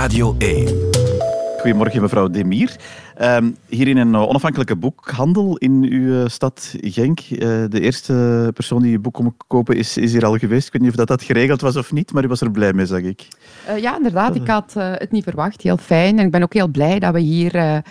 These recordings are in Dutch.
Radio 1. Goedemorgen, mevrouw Demir. Um, hier in een onafhankelijke boekhandel in uw stad Genk. Uh, de eerste persoon die je boek kon kopen is, is hier al geweest. Ik weet niet of dat, dat geregeld was of niet, maar u was er blij mee, zag ik. Uh, ja, inderdaad. Ik had uh, het niet verwacht. Heel fijn. En ik ben ook heel blij dat we hier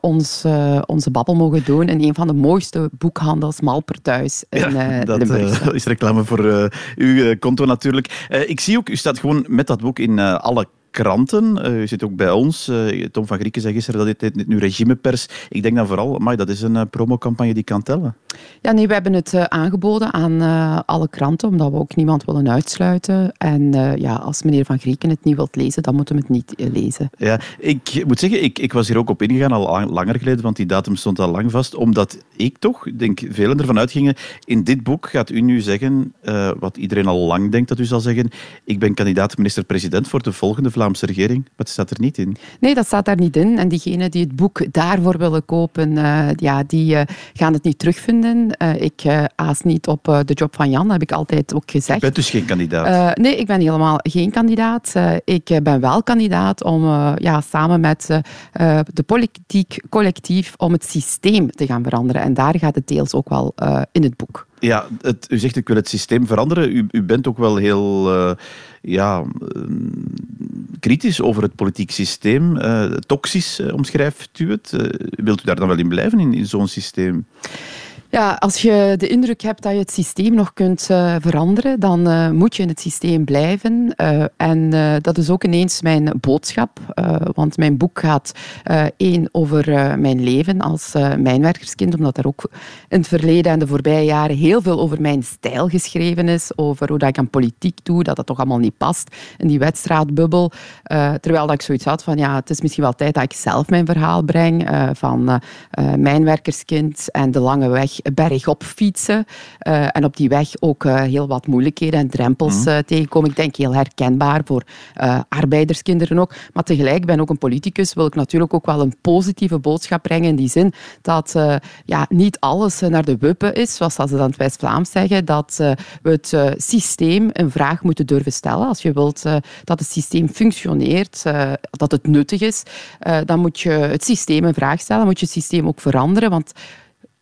ons, onze babbel mogen doen in een van de mooiste boekhandels, Malperthuis, in ja, dat is reclame voor uw konto natuurlijk. ik zie ook, u staat gewoon met dat boek in alle kranten. U zit ook bij ons. Uh, Tom van Grieken zei gisteren dat dit, dit nu regimepers. Ik denk dan vooral, maar dat is een uh, promocampagne die kan tellen. Ja, nee, we hebben het aangeboden aan alle kranten, omdat we ook niemand willen uitsluiten. En ja, als meneer van Grieken het niet wilt lezen, dan moeten we het niet lezen. Ja, ik moet zeggen, ik, ik was hier ook op ingegaan, al langer geleden, want die datum stond al lang vast, omdat ik toch, ik denk velen ervan uitgingen, in dit boek gaat u nu zeggen, wat iedereen al lang denkt dat u zal zeggen, ik ben kandidaat minister-president voor de volgende Vlaamse Vlaamse regering. Maar het staat er niet in. Nee, dat staat daar niet in. En diegenen die het boek daarvoor willen kopen, uh, ja, die uh, gaan het niet terugvinden. Uh, ik aas niet op de job van Jan, heb ik altijd ook gezegd. Je bent dus geen kandidaat? nee, ik ben helemaal geen kandidaat. ik ben wel kandidaat om ja, samen met de politiek collectief om het systeem te gaan veranderen. En daar gaat het deels ook wel in het boek. Ja, het, u zegt ik wil het systeem veranderen. U, u bent ook wel heel ja, kritisch over het politiek systeem. Uh, toxisch omschrijft u het. Wilt u daar dan wel in blijven in, in zo'n systeem? Ja, als je de indruk hebt dat je het systeem nog kunt uh, veranderen, dan uh, moet je in het systeem blijven. Uh, en dat is ook ineens mijn boodschap, want mijn boek gaat één over mijn leven als mijnwerkerskind, omdat er ook in het verleden en de voorbije jaren heel veel over mijn stijl geschreven is, over hoe dat ik aan politiek doe, dat dat toch allemaal niet past in die wedstraatbubbel. terwijl dat ik zoiets had van, ja, het is misschien wel tijd dat ik zelf mijn verhaal breng van mijnwerkerskind en de lange weg bergop fietsen. Uh, en op die weg ook uh, heel wat moeilijkheden en drempels uh, tegenkomen. Ik denk heel herkenbaar voor arbeiderskinderen ook. Maar tegelijk ben ik ook een politicus, wil ik natuurlijk ook wel een positieve boodschap brengen in die zin dat ja, niet alles naar de wuppen is, zoals ze dan het West-Vlaams zeggen, dat we het systeem een vraag moeten durven stellen. Als je wilt dat het systeem functioneert, dat het nuttig is, dan moet je het systeem een vraag stellen, moet je het systeem ook veranderen, want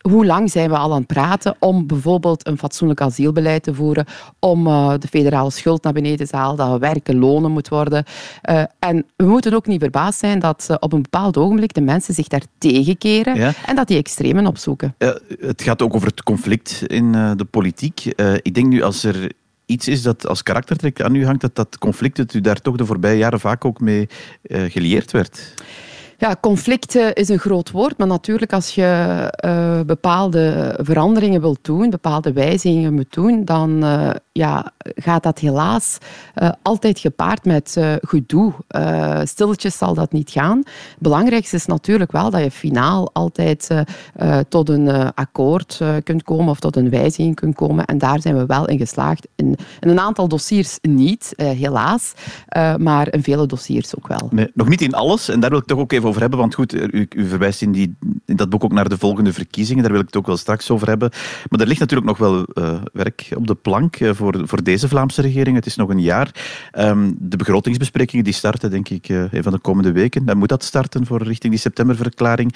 hoe lang zijn we al aan het praten om bijvoorbeeld een fatsoenlijk asielbeleid te voeren, om uh, de federale schuld naar beneden te halen, dat werken lonen moet worden. Uh, en we moeten ook niet verbaasd zijn dat uh, op een bepaald ogenblik de mensen zich daar tegenkeren ja. en dat die extremen opzoeken. het gaat ook over het conflict in de politiek. ik denk nu als er iets is dat als karaktertrek aan u hangt, dat dat conflict dat u daar toch de voorbije jaren vaak ook mee gelieerd werd. Ja, conflict is een groot woord, maar natuurlijk als je uh, bepaalde veranderingen wilt doen, bepaalde wijzigingen moet doen, dan uh, ja, gaat dat helaas uh, altijd gepaard met gedoe. stilletjes zal dat niet gaan. Het belangrijkste is natuurlijk wel dat je finaal altijd tot een akkoord kunt komen of tot een wijziging kunt komen. En daar zijn we wel in geslaagd. In, in een aantal dossiers niet, helaas, maar in vele dossiers ook wel. Nee, nog niet in alles, en daar wil ik toch ook even over hebben. Want goed, u, u verwijst in, die, in dat boek ook naar de volgende verkiezingen. Daar wil ik het ook wel straks over hebben. Maar er ligt natuurlijk nog wel uh, werk op de plank uh, voor, voor deze Vlaamse regering. Het is nog een jaar. Um, de begrotingsbesprekingen die starten, denk ik, uh, een van de komende weken. Dan moet dat starten voor richting die septemberverklaring.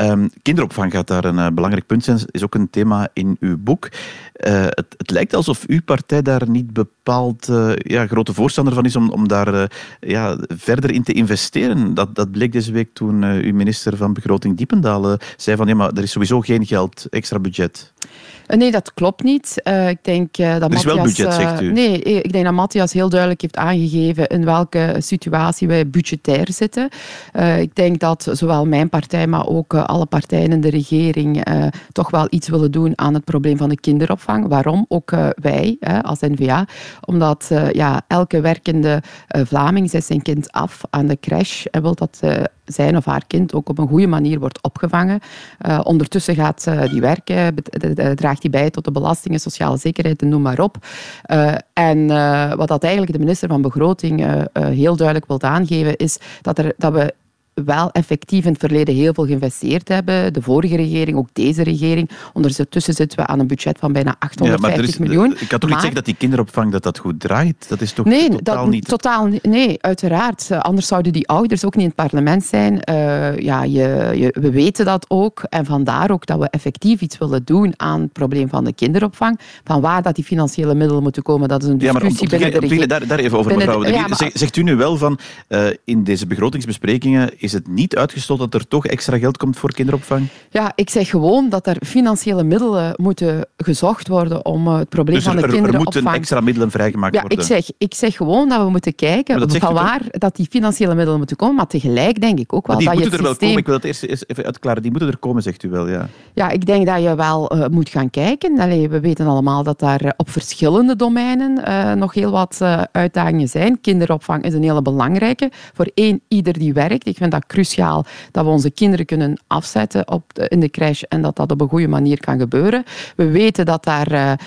Um, kinderopvang gaat daar een belangrijk punt zijn. Is ook een thema in uw boek. Het, het, lijkt alsof uw partij daar niet bepaald ja, grote voorstander van is om, om daar ja, verder in te investeren. Dat, dat bleek deze week toen uw minister van Begroting Diependalen zei van ja, maar er is sowieso geen geld, extra budget. Eh, nee, dat klopt niet. Ik denk dat er is Matthias, wel budget, zegt u. nee, ik denk dat Matthias heel duidelijk heeft aangegeven in welke situatie wij budgetair zitten. ik denk dat zowel mijn partij, maar ook alle partijen in de regering toch wel iets willen doen aan het probleem van de kinderopvang. Waarom? Ook wij als NVA. Omdat ja, elke werkende Vlaming zet zijn kind af aan de crash en wil dat zijn of haar kind ook op een goede manier wordt opgevangen. Ondertussen gaat uh, die werken, draagt die bij tot de belastingen, sociale zekerheid en noem maar op. En wat dat eigenlijk de minister van Begroting heel duidelijk wil aangeven, is dat, er, dat we wel effectief in het verleden heel veel geïnvesteerd hebben. De vorige regering, ook deze regering. Ondertussen zitten we aan een budget van bijna 850 miljoen. Ik kan toch niet zeggen dat die kinderopvang dat dat goed draait? Dat is toch nee, totaal dat, niet... Totaal, nee, uiteraard. Anders zouden die ouders ook niet in het parlement zijn. Uh, ja, je, je, we weten dat ook. En vandaar ook dat we effectief iets willen doen aan het probleem van de kinderopvang. Van waar dat die financiële middelen moeten komen, dat is een discussie ja, maar binnen de regering. Daar, daar even over, mevrouw. De, ja, maar... Zegt u nu wel van, uh, in deze begrotingsbesprekingen is het niet uitgesloten dat er toch extra geld komt voor kinderopvang? Ja, ik zeg gewoon dat er financiële middelen moeten gezocht worden om uh, het probleem dus van de er, kinderopvang... Er moeten extra middelen vrijgemaakt ja, worden? Ik zeg, ik zeg gewoon dat we moeten kijken van waar dat die financiële middelen moeten komen, maar tegelijk denk ik ook wel die dat je moeten het er systeem... wel komen. Ik wil dat eerst even uitklaren. Die moeten er komen, zegt u wel, ja. Ja, ik denk dat je wel uh, moet gaan kijken. Allee, we weten allemaal dat daar op verschillende domeinen uh, nog heel wat uh, uitdagingen zijn. Kinderopvang is een hele belangrijke voor één ieder die werkt. Ik vind dat cruciaal dat we onze kinderen kunnen afzetten op de, in de crash en dat dat op een goede manier kan gebeuren. We weten dat, daar,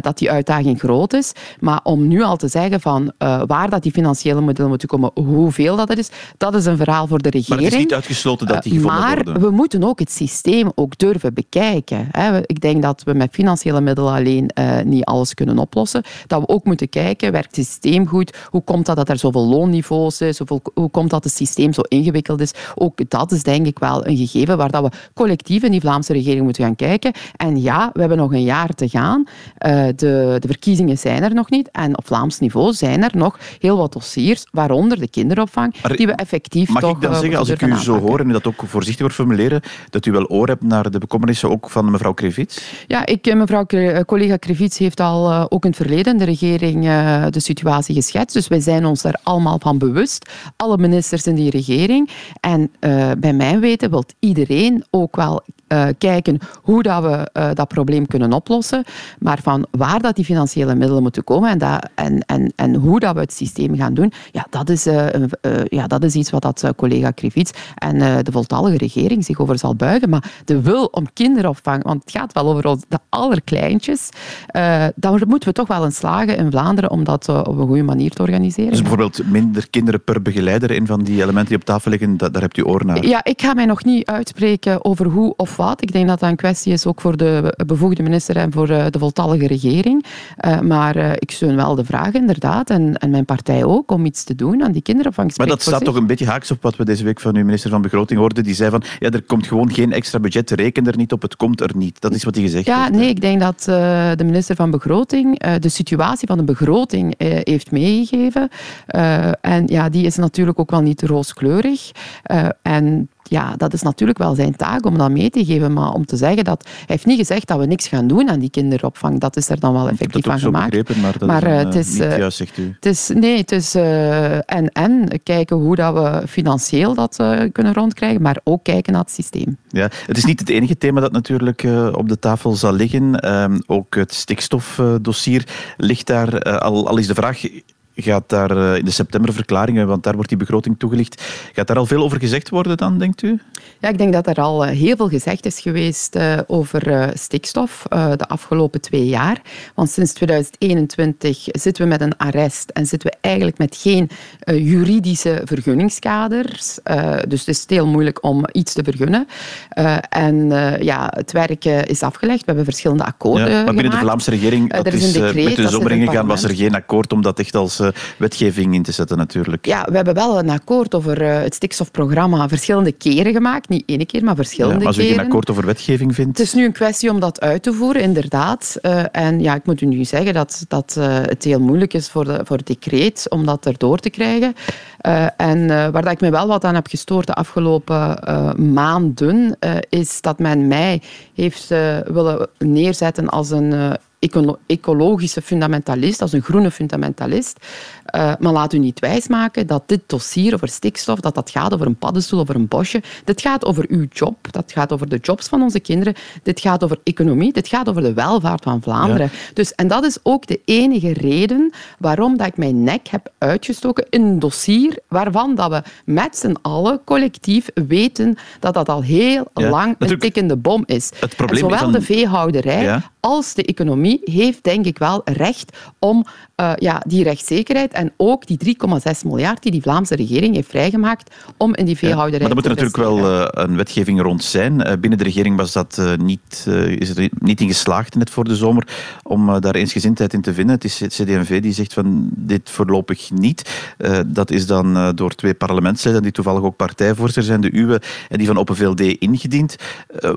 dat die uitdaging groot is, maar om nu al te zeggen van waar dat die financiële middelen moeten komen, hoeveel dat er is, dat is een verhaal voor de regering. Maar het is niet uitgesloten dat die gevonden maar worden. we moeten ook het systeem ook durven bekijken. Ik denk dat we met financiële middelen alleen niet alles kunnen oplossen. Dat we ook moeten kijken, werkt het systeem goed? Hoe komt dat dat er zoveel loonniveaus is? Hoe komt dat het systeem zo ingewikkeld is? Ook dat is denk ik wel een gegeven waar dat we collectief in die Vlaamse regering moeten gaan kijken. En ja, we hebben nog een jaar te gaan. Uh, de, de verkiezingen zijn er nog niet. En op Vlaams niveau zijn er nog heel wat dossiers, waaronder de kinderopvang, maar, die we effectief mag toch ik dan uh, zeggen, als ik u aanpakken. zo hoor en u dat ook voorzichtig wordt formuleren, dat u wel oor hebt naar de bekommernissen ook van mevrouw Krevits? Ja, ik, mevrouw, collega Krevits heeft al uh, ook in het verleden de regering de situatie geschetst. Dus wij zijn ons daar allemaal van bewust. Alle ministers in die regering. En uh, bij mijn weten wil iedereen ook wel uh, kijken hoe dat we uh, dat probleem kunnen oplossen. Maar van waar dat die financiële middelen moeten komen en, dat, en, en, en hoe dat we het systeem gaan doen, ja, dat, is, uh, ja, dat is iets wat dat collega Krivits en de voltallige regering zich over zal buigen. Maar de wil om kinderopvang, want het gaat wel over ons, de allerkleintjes, daar moeten we toch wel in slagen in Vlaanderen om dat op een goede manier te organiseren. Dus bijvoorbeeld minder kinderen per begeleider, een van die elementen die op tafel liggen, daar, daar hebt u oor naar? Ja, ik ga mij nog niet uitspreken over hoe of wat. Ik denk dat dat een kwestie is ook voor de bevoegde minister en voor de voltallige regering. Uh, maar uh, ik steun wel de vraag inderdaad, en, en mijn partij ook, om iets te doen aan die kinderopvang. Maar dat staat zich. toch een beetje haaks op wat we deze week van uw minister van Begroting hoorden. Die zei van, ja, er komt gewoon geen extra budget, reken er niet op, het komt er niet. Dat is wat hij gezegd ja, heeft. Nee, ik denk dat uh, de minister van Begroting de situatie van de begroting heeft meegegeven. en ja, die is natuurlijk ook wel niet rooskleurig. en ja, dat is natuurlijk wel zijn taak om dat mee te geven. Maar om te zeggen dat... Hij heeft niet gezegd dat we niks gaan doen aan die kinderopvang. Dat is er dan wel effectief van gemaakt. Begrepen, maar dat maar, is, een, het is niet uh, juist, zegt u. Het is, nee, het is uh, en, en kijken hoe dat we financieel dat kunnen rondkrijgen, maar ook kijken naar het systeem. Ja, het is niet het enige thema dat natuurlijk op de tafel zal liggen. Um, ook het stikstofdossier ligt daar. al, al is de vraag gaat daar in de septemberverklaringen, want daar wordt die begroting toegelicht, gaat daar al veel over gezegd worden dan, denkt u? Ja, ik denk dat er al heel veel gezegd is geweest uh, over stikstof de afgelopen twee jaar. Want sinds 2021 zitten we met een arrest en zitten we eigenlijk met geen juridische vergunningskaders. dus het is heel moeilijk om iets te vergunnen. en ja, het werk is afgelegd. We hebben verschillende akkoorden ja, Maar binnen gemaakt. de Vlaamse regering, dat er is is, een decreet, met de zomer ingegaan, was er geen akkoord om dat echt als wetgeving in te zetten natuurlijk. Ja, we hebben wel een akkoord over het stikstofprogramma verschillende keren gemaakt. Niet één keer, maar verschillende ja, maar als u keren. geen akkoord over wetgeving vindt... Het is nu een kwestie om dat uit te voeren, inderdaad. Uh, en ja, ik moet u nu zeggen dat, dat uh, het heel moeilijk is voor, de, voor het decreet om dat erdoor te krijgen. Uh, en waar dat ik me wel wat aan heb gestoord de afgelopen maanden, is dat men mij heeft willen neerzetten als een ecologische fundamentalist, als een groene fundamentalist. Uh, maar laat u niet wijsmaken dat dit dossier over stikstof, dat dat gaat over een paddenstoel, over een bosje. Dit gaat over uw job, dat gaat over de jobs van onze kinderen. Dit gaat over economie, dit gaat over de welvaart van Vlaanderen. Ja. Dus, en dat is ook de enige reden waarom dat ik mijn nek heb uitgestoken in een dossier waarvan dat we met z'n allen collectief weten dat dat al heel ja, lang een tikkende bom is. Het probleem en zowel de veehouderij ja. Als de economie heeft, denk ik wel, recht om uh, ja, die rechtszekerheid en ook die 3,6 miljard die die Vlaamse regering heeft vrijgemaakt om in die veehouderij ja, maar er moet er natuurlijk wel uh, een wetgeving rond zijn. Uh, binnen de regering was dat niet, is er niet in geslaagd net voor de zomer om daar eensgezindheid in te vinden. Het is het CD&V die zegt van dit voorlopig niet. dat is dan door twee parlementsleden die toevallig ook partijvoorzitter zijn, de uwe en die van Open VLD ingediend.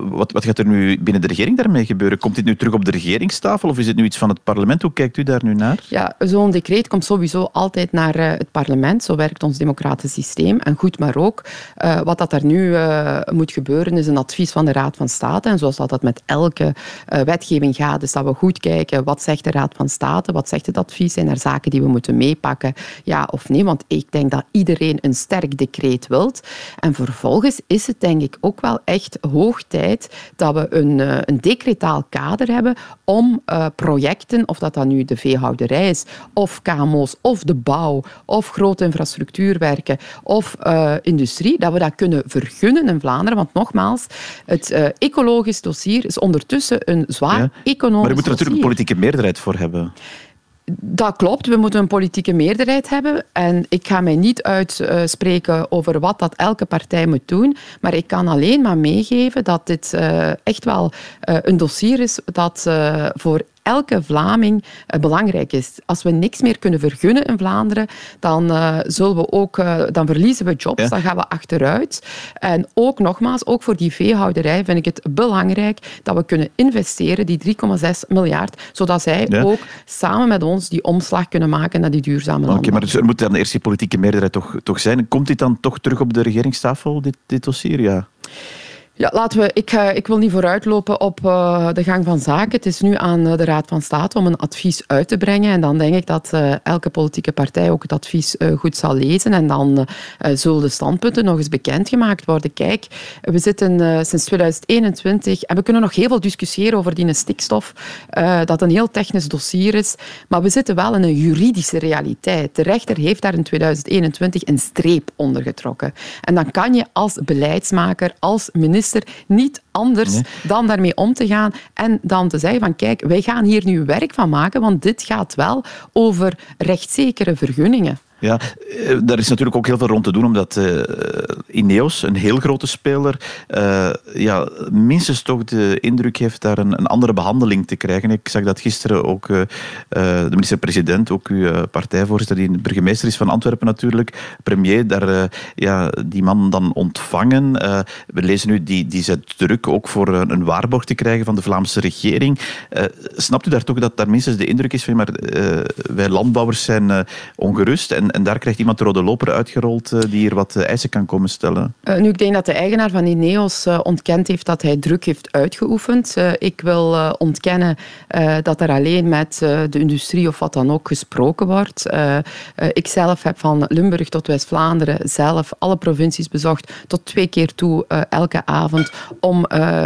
wat, wat gaat er nu binnen de regering daarmee gebeuren? Komt dit nu terug op de regeringstafel of is het nu iets van het parlement? Hoe kijkt u daar nu naar? Ja, zo'n decreet komt sowieso altijd naar uh, het parlement. Zo werkt ons democratisch systeem. En goed, maar ook uh, wat dat er nu uh, moet gebeuren is een advies van de Raad van State. En zoals dat, dat met elke wetgeving gaat, is dat we goed kijken wat zegt de Raad van State, wat zegt het advies, zijn er zaken die we moeten meepakken, ja of nee. Want ik denk dat iedereen een sterk decreet wilt. En vervolgens is het denk ik ook wel echt hoog tijd dat we een, een decretaal kader hebben om projecten, of dat dan nu de veehouderij is, of KMO's, of de bouw, of grote infrastructuurwerken, of uh, industrie, dat we dat kunnen vergunnen in Vlaanderen. Want nogmaals, het uh, ecologisch dossier is ondertussen een zwaar ja. economisch Maar je moet er natuurlijk een politieke meerderheid voor hebben. Dat klopt, we moeten een politieke meerderheid hebben. En ik ga mij niet uitspreken over wat dat elke partij moet doen. Maar ik kan alleen maar meegeven dat dit uh, echt wel uh, een dossier is dat uh, voor elke Vlaming uh, belangrijk is. Als we niks meer kunnen vergunnen in Vlaanderen, dan, uh, zullen we ook, uh, dan verliezen we jobs, ja. dan gaan we achteruit. En ook nogmaals, ook voor die veehouderij vind ik het belangrijk dat we kunnen investeren, die 3,6 miljard, zodat zij ja. ook samen met ons die omslag kunnen maken naar die duurzame landbouw. Oké, maar dus er moet dan eerst die politieke meerderheid toch, toch zijn. Komt dit dan toch terug op de regeringstafel, dit, dit dossier? Ja. Ja, laten we, ik, uh, ik wil niet vooruitlopen op uh, de gang van zaken. Het is nu aan de Raad van State om een advies uit te brengen. En dan denk ik dat elke politieke partij ook het advies goed zal lezen. En dan zullen de standpunten nog eens bekendgemaakt worden. Kijk, we zitten sinds 2021 en we kunnen nog heel veel discussiëren over die stikstof, dat een heel technisch dossier is. Maar we zitten wel in een juridische realiteit. De rechter heeft daar in 2021 een streep onder getrokken. En dan kan je als beleidsmaker, als minister niet anders nee. dan daarmee om te gaan en dan te zeggen van kijk, wij gaan hier nu werk van maken, want dit gaat wel over rechtszekere vergunningen. Ja, eh, daar is natuurlijk ook heel veel rond te doen, omdat uh, Ineos, een heel grote speler, uh, ja, minstens toch de indruk heeft daar een, een, andere behandeling te krijgen. Ik zag dat gisteren ook de minister-president, ook uw partijvoorzitter, die burgemeester is van Antwerpen natuurlijk, premier, daar ja, die man dan ontvangen. we lezen nu, die, die zet druk ook voor een, een waarborg te krijgen van de Vlaamse regering. snapt u daar toch dat daar minstens de indruk is van, maar wij landbouwers zijn ongerust en en daar krijgt iemand de rode loper uitgerold uh, die hier wat uh, eisen kan komen stellen. Uh, nu, ik denk dat de eigenaar van Ineos ontkend heeft dat hij druk heeft uitgeoefend. ik wil ontkennen dat er alleen met de industrie of wat dan ook gesproken wordt. ik zelf heb van Limburg tot West-Vlaanderen zelf alle provincies bezocht tot twee keer toe elke avond om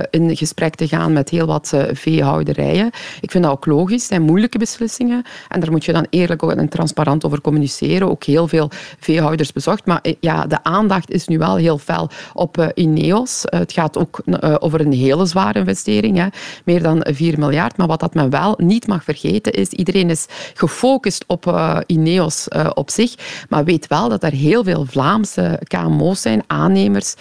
in gesprek te gaan met heel wat veehouderijen. Ik vind dat ook logisch. Het zijn moeilijke beslissingen en daar moet je dan eerlijk en transparant over communiceren ook heel veel veehouders bezocht. Maar eh, ja, de aandacht is nu wel heel fel op uh, Ineos. Uh, het gaat ook over een hele zware investering, hè. meer dan 4 miljard. Maar wat dat men wel niet mag vergeten is, iedereen is gefocust op Ineos op zich, maar weet wel dat er heel veel Vlaamse KMO's zijn, aannemers,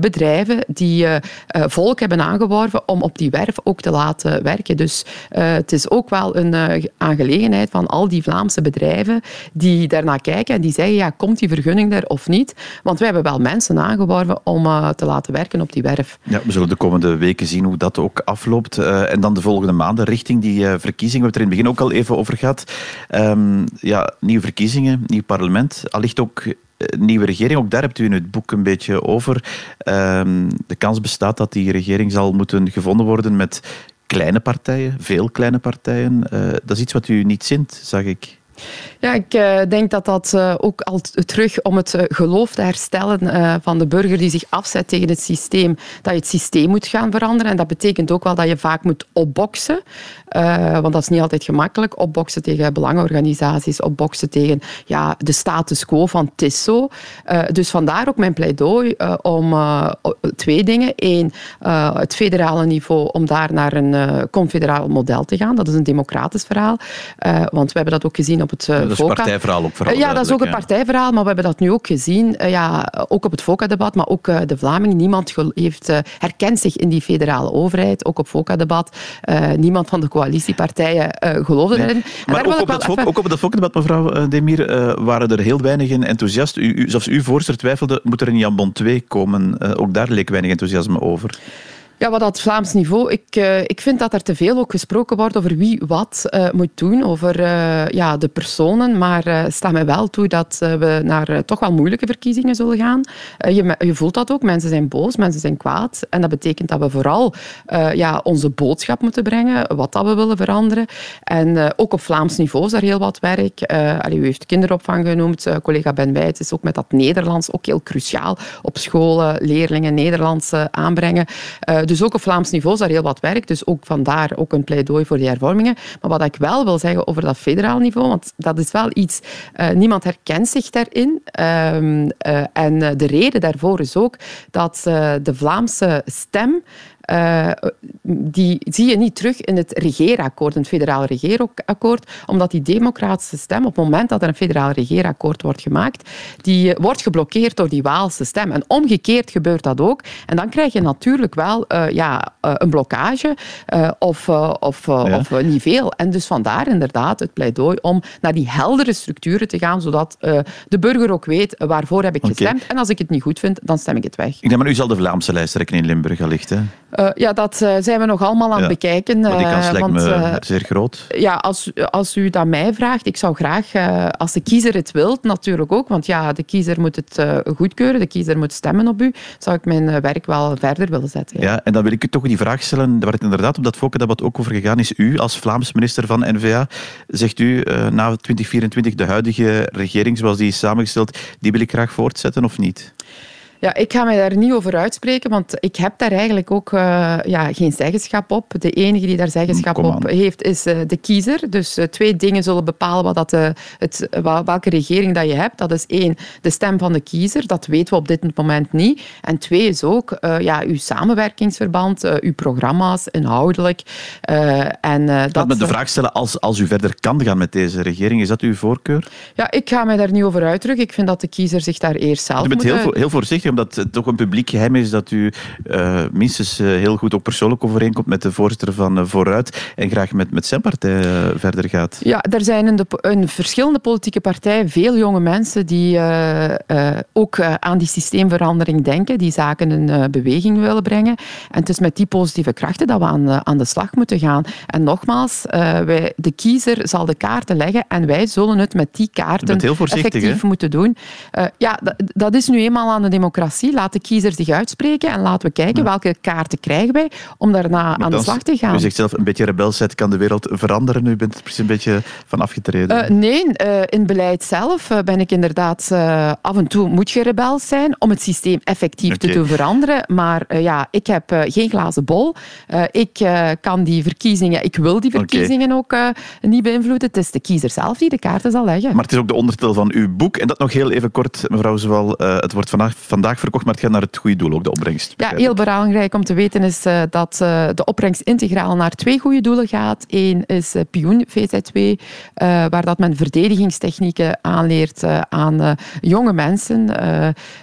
bedrijven die volk hebben aangeworven om op die werf ook te laten werken. Dus het is ook wel een aangelegenheid van al die Vlaamse bedrijven die daarnaar kijken en die zeggen, ja, komt die vergunning er of niet? Want wij hebben wel mensen aangeworven om uh, te laten werken op die werf. Ja, we zullen de komende weken zien hoe dat ook afloopt. Uh, en dan de volgende maanden richting die uh, verkiezingen. We hebben het er in het begin ook al even over gehad. Ja, nieuwe verkiezingen, nieuw parlement. Allicht ook nieuwe regering. Ook daar hebt u in het boek een beetje over. Um, de kans bestaat dat die regering zal moeten gevonden worden met kleine partijen, veel kleine partijen. Dat is iets wat u niet zint, zag ik. Ja, ik uh, denk dat dat uh, ook al terug om het uh, geloof te herstellen van de burger die zich afzet tegen het systeem, dat je het systeem moet gaan veranderen. En dat betekent ook wel dat je vaak moet opboksen. want dat is niet altijd gemakkelijk. Opboksen tegen belangenorganisaties, opboksen tegen ja, de status quo van TISO. dus vandaar ook mijn pleidooi om twee dingen. Eén, het federale niveau, om daar naar een confederaal model te gaan. Dat is een democratisch verhaal. want we hebben dat ook gezien op het dat is een partijverhaal ook vooral. ja, dat is ook een partijverhaal, maar we hebben dat nu ook gezien. Uh, ja, ook op het FOCA-debat, maar ook uh, de Vlaming. Niemand heeft, herkent zich in die federale overheid, ook op FOCA-debat. niemand van de coalitiepartijen geloofde nee. erin. Maar ook op, dat ook op dat FOCA-debat, mevrouw Demir, waren er heel weinig enthousiast. U, u, zelfs uw voorzitter twijfelde, moet er een Jan Bon 2 komen? ook daar leek weinig enthousiasme over. Ja, wat dat Vlaams niveau. Ik, uh, ik vind dat er te veel ook gesproken wordt over wie wat uh, moet doen, over uh, ja, de personen. Maar sta mij wel toe dat we naar toch wel moeilijke verkiezingen zullen gaan. je, je voelt dat ook. Mensen zijn boos, mensen zijn kwaad. En dat betekent dat we vooral ja, onze boodschap moeten brengen, wat dat we willen veranderen. En ook op Vlaams niveau is er heel wat werk. Allee, u heeft kinderopvang genoemd. collega Ben Wijts is ook met dat Nederlands ook heel cruciaal. Op scholen leerlingen Nederlands aanbrengen dus ook op Vlaams niveau is daar heel wat werk. Dus ook vandaar ook een pleidooi voor die hervormingen. Maar wat ik wel wil zeggen over dat federaal niveau, want dat is wel iets, uh, niemand herkent zich daarin. Um, uh, en de reden daarvoor is ook dat de Vlaamse stem uh, die zie je niet terug in het regeerakkoord, in het federaal regeerakkoord, omdat die democratische stem, op het moment dat er een federaal regeerakkoord wordt gemaakt, die wordt geblokkeerd door die Waalse stem. En omgekeerd gebeurt dat ook. En dan krijg je natuurlijk wel uh, ja, een blokkage of, of, ja. of niet veel. En dus vandaar inderdaad het pleidooi om naar die heldere structuren te gaan, zodat de burger ook weet waarvoor heb ik okay. gestemd. En als ik het niet goed vind, dan stem ik het weg. Ik denk maar u zal de Vlaamse lijsttrekker in Limburg allicht, hè? Uh, ja, dat uh, zijn we nog allemaal aan het ja. bekijken. Maar die kans uh, lijkt want, me zeer groot. Ja, als, als u dat mij vraagt, ik zou graag, als de kiezer het wil, natuurlijk ook, want ja, de kiezer moet het goedkeuren, de kiezer moet stemmen op u, zou ik mijn werk wel verder willen zetten. Ja. ja, en dan wil ik u toch die vraag stellen, waar het inderdaad op dat Fokken-debat ook over gegaan is. U als Vlaams minister van N-VA, zegt u na 2024 de huidige regering zoals die is samengesteld, die wil ik graag voortzetten of niet? Ja, ik ga mij daar niet over uitspreken, want ik heb daar eigenlijk ook uh, ja, geen zeggenschap op. De enige die daar zeggenschap op heeft, is uh, de kiezer. Dus uh, twee dingen zullen bepalen wat dat, het, welke regering dat je hebt. Dat is één, de stem van de kiezer. Dat weten we op dit moment niet. En twee is ook ja, uw samenwerkingsverband, uw programma's, inhoudelijk. en, dat met de vraag stellen, als, als u verder kan gaan met deze regering, is dat uw voorkeur? Ja, ik ga mij daar niet over uitdrukken. Ik vind dat de kiezer zich daar eerst zelf je bent moet... Heel, heel voorzichtig omdat het toch een publiek geheim is dat u uh, minstens uh, heel goed ook persoonlijk overeenkomt met de voorzitter van uh, Vooruit en graag met, met zijn partij verder gaat. Ja, er zijn in, de, in verschillende politieke partijen veel jonge mensen die ook aan die systeemverandering denken, die zaken in beweging willen brengen. En het is met die positieve krachten dat we aan, aan de slag moeten gaan. En nogmaals, wij, de kiezer zal de kaarten leggen en wij zullen het met die kaarten effectief hè? moeten doen. ja, dat, dat is nu eenmaal aan de democratie democratie. Laat de kiezer zich uitspreken en laten we kijken welke kaarten krijgen wij om daarna aan de slag te gaan. U zegt zelf een beetje rebelsheid kan de wereld veranderen. U bent er precies een beetje van afgetreden. Uh, nee, uh, in beleid zelf uh, ben ik inderdaad... af en toe moet je rebels zijn om het systeem effectief okay. te doen veranderen. Maar ja, ik heb geen glazen bol. ik kan die verkiezingen... Ik wil die verkiezingen okay. ook niet beïnvloeden. Het is de kiezer zelf die de kaarten zal leggen. Maar het is ook de onderdeel van uw boek. En dat nog heel even kort, mevrouw Zowel. het wordt vandaag, vandaag verkocht, maar het gaat naar het goede doel, ook de opbrengst. Ja, heel belangrijk om te weten is uh, dat uh, de opbrengst integraal naar twee goede doelen gaat. Eén is uh, Pioen VZ2, waar dat men verdedigingstechnieken aanleert aan jonge mensen.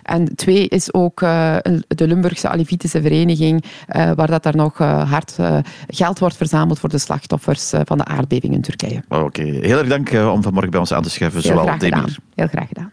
en twee is ook de Limburgse Alevitische Vereniging, waar dat daar nog hard geld wordt verzameld voor de slachtoffers van de aardbeving in Turkije. Oké, okay. heel erg dank om vanmorgen bij ons aan te schuiven. Heel graag gedaan. Heel graag gedaan.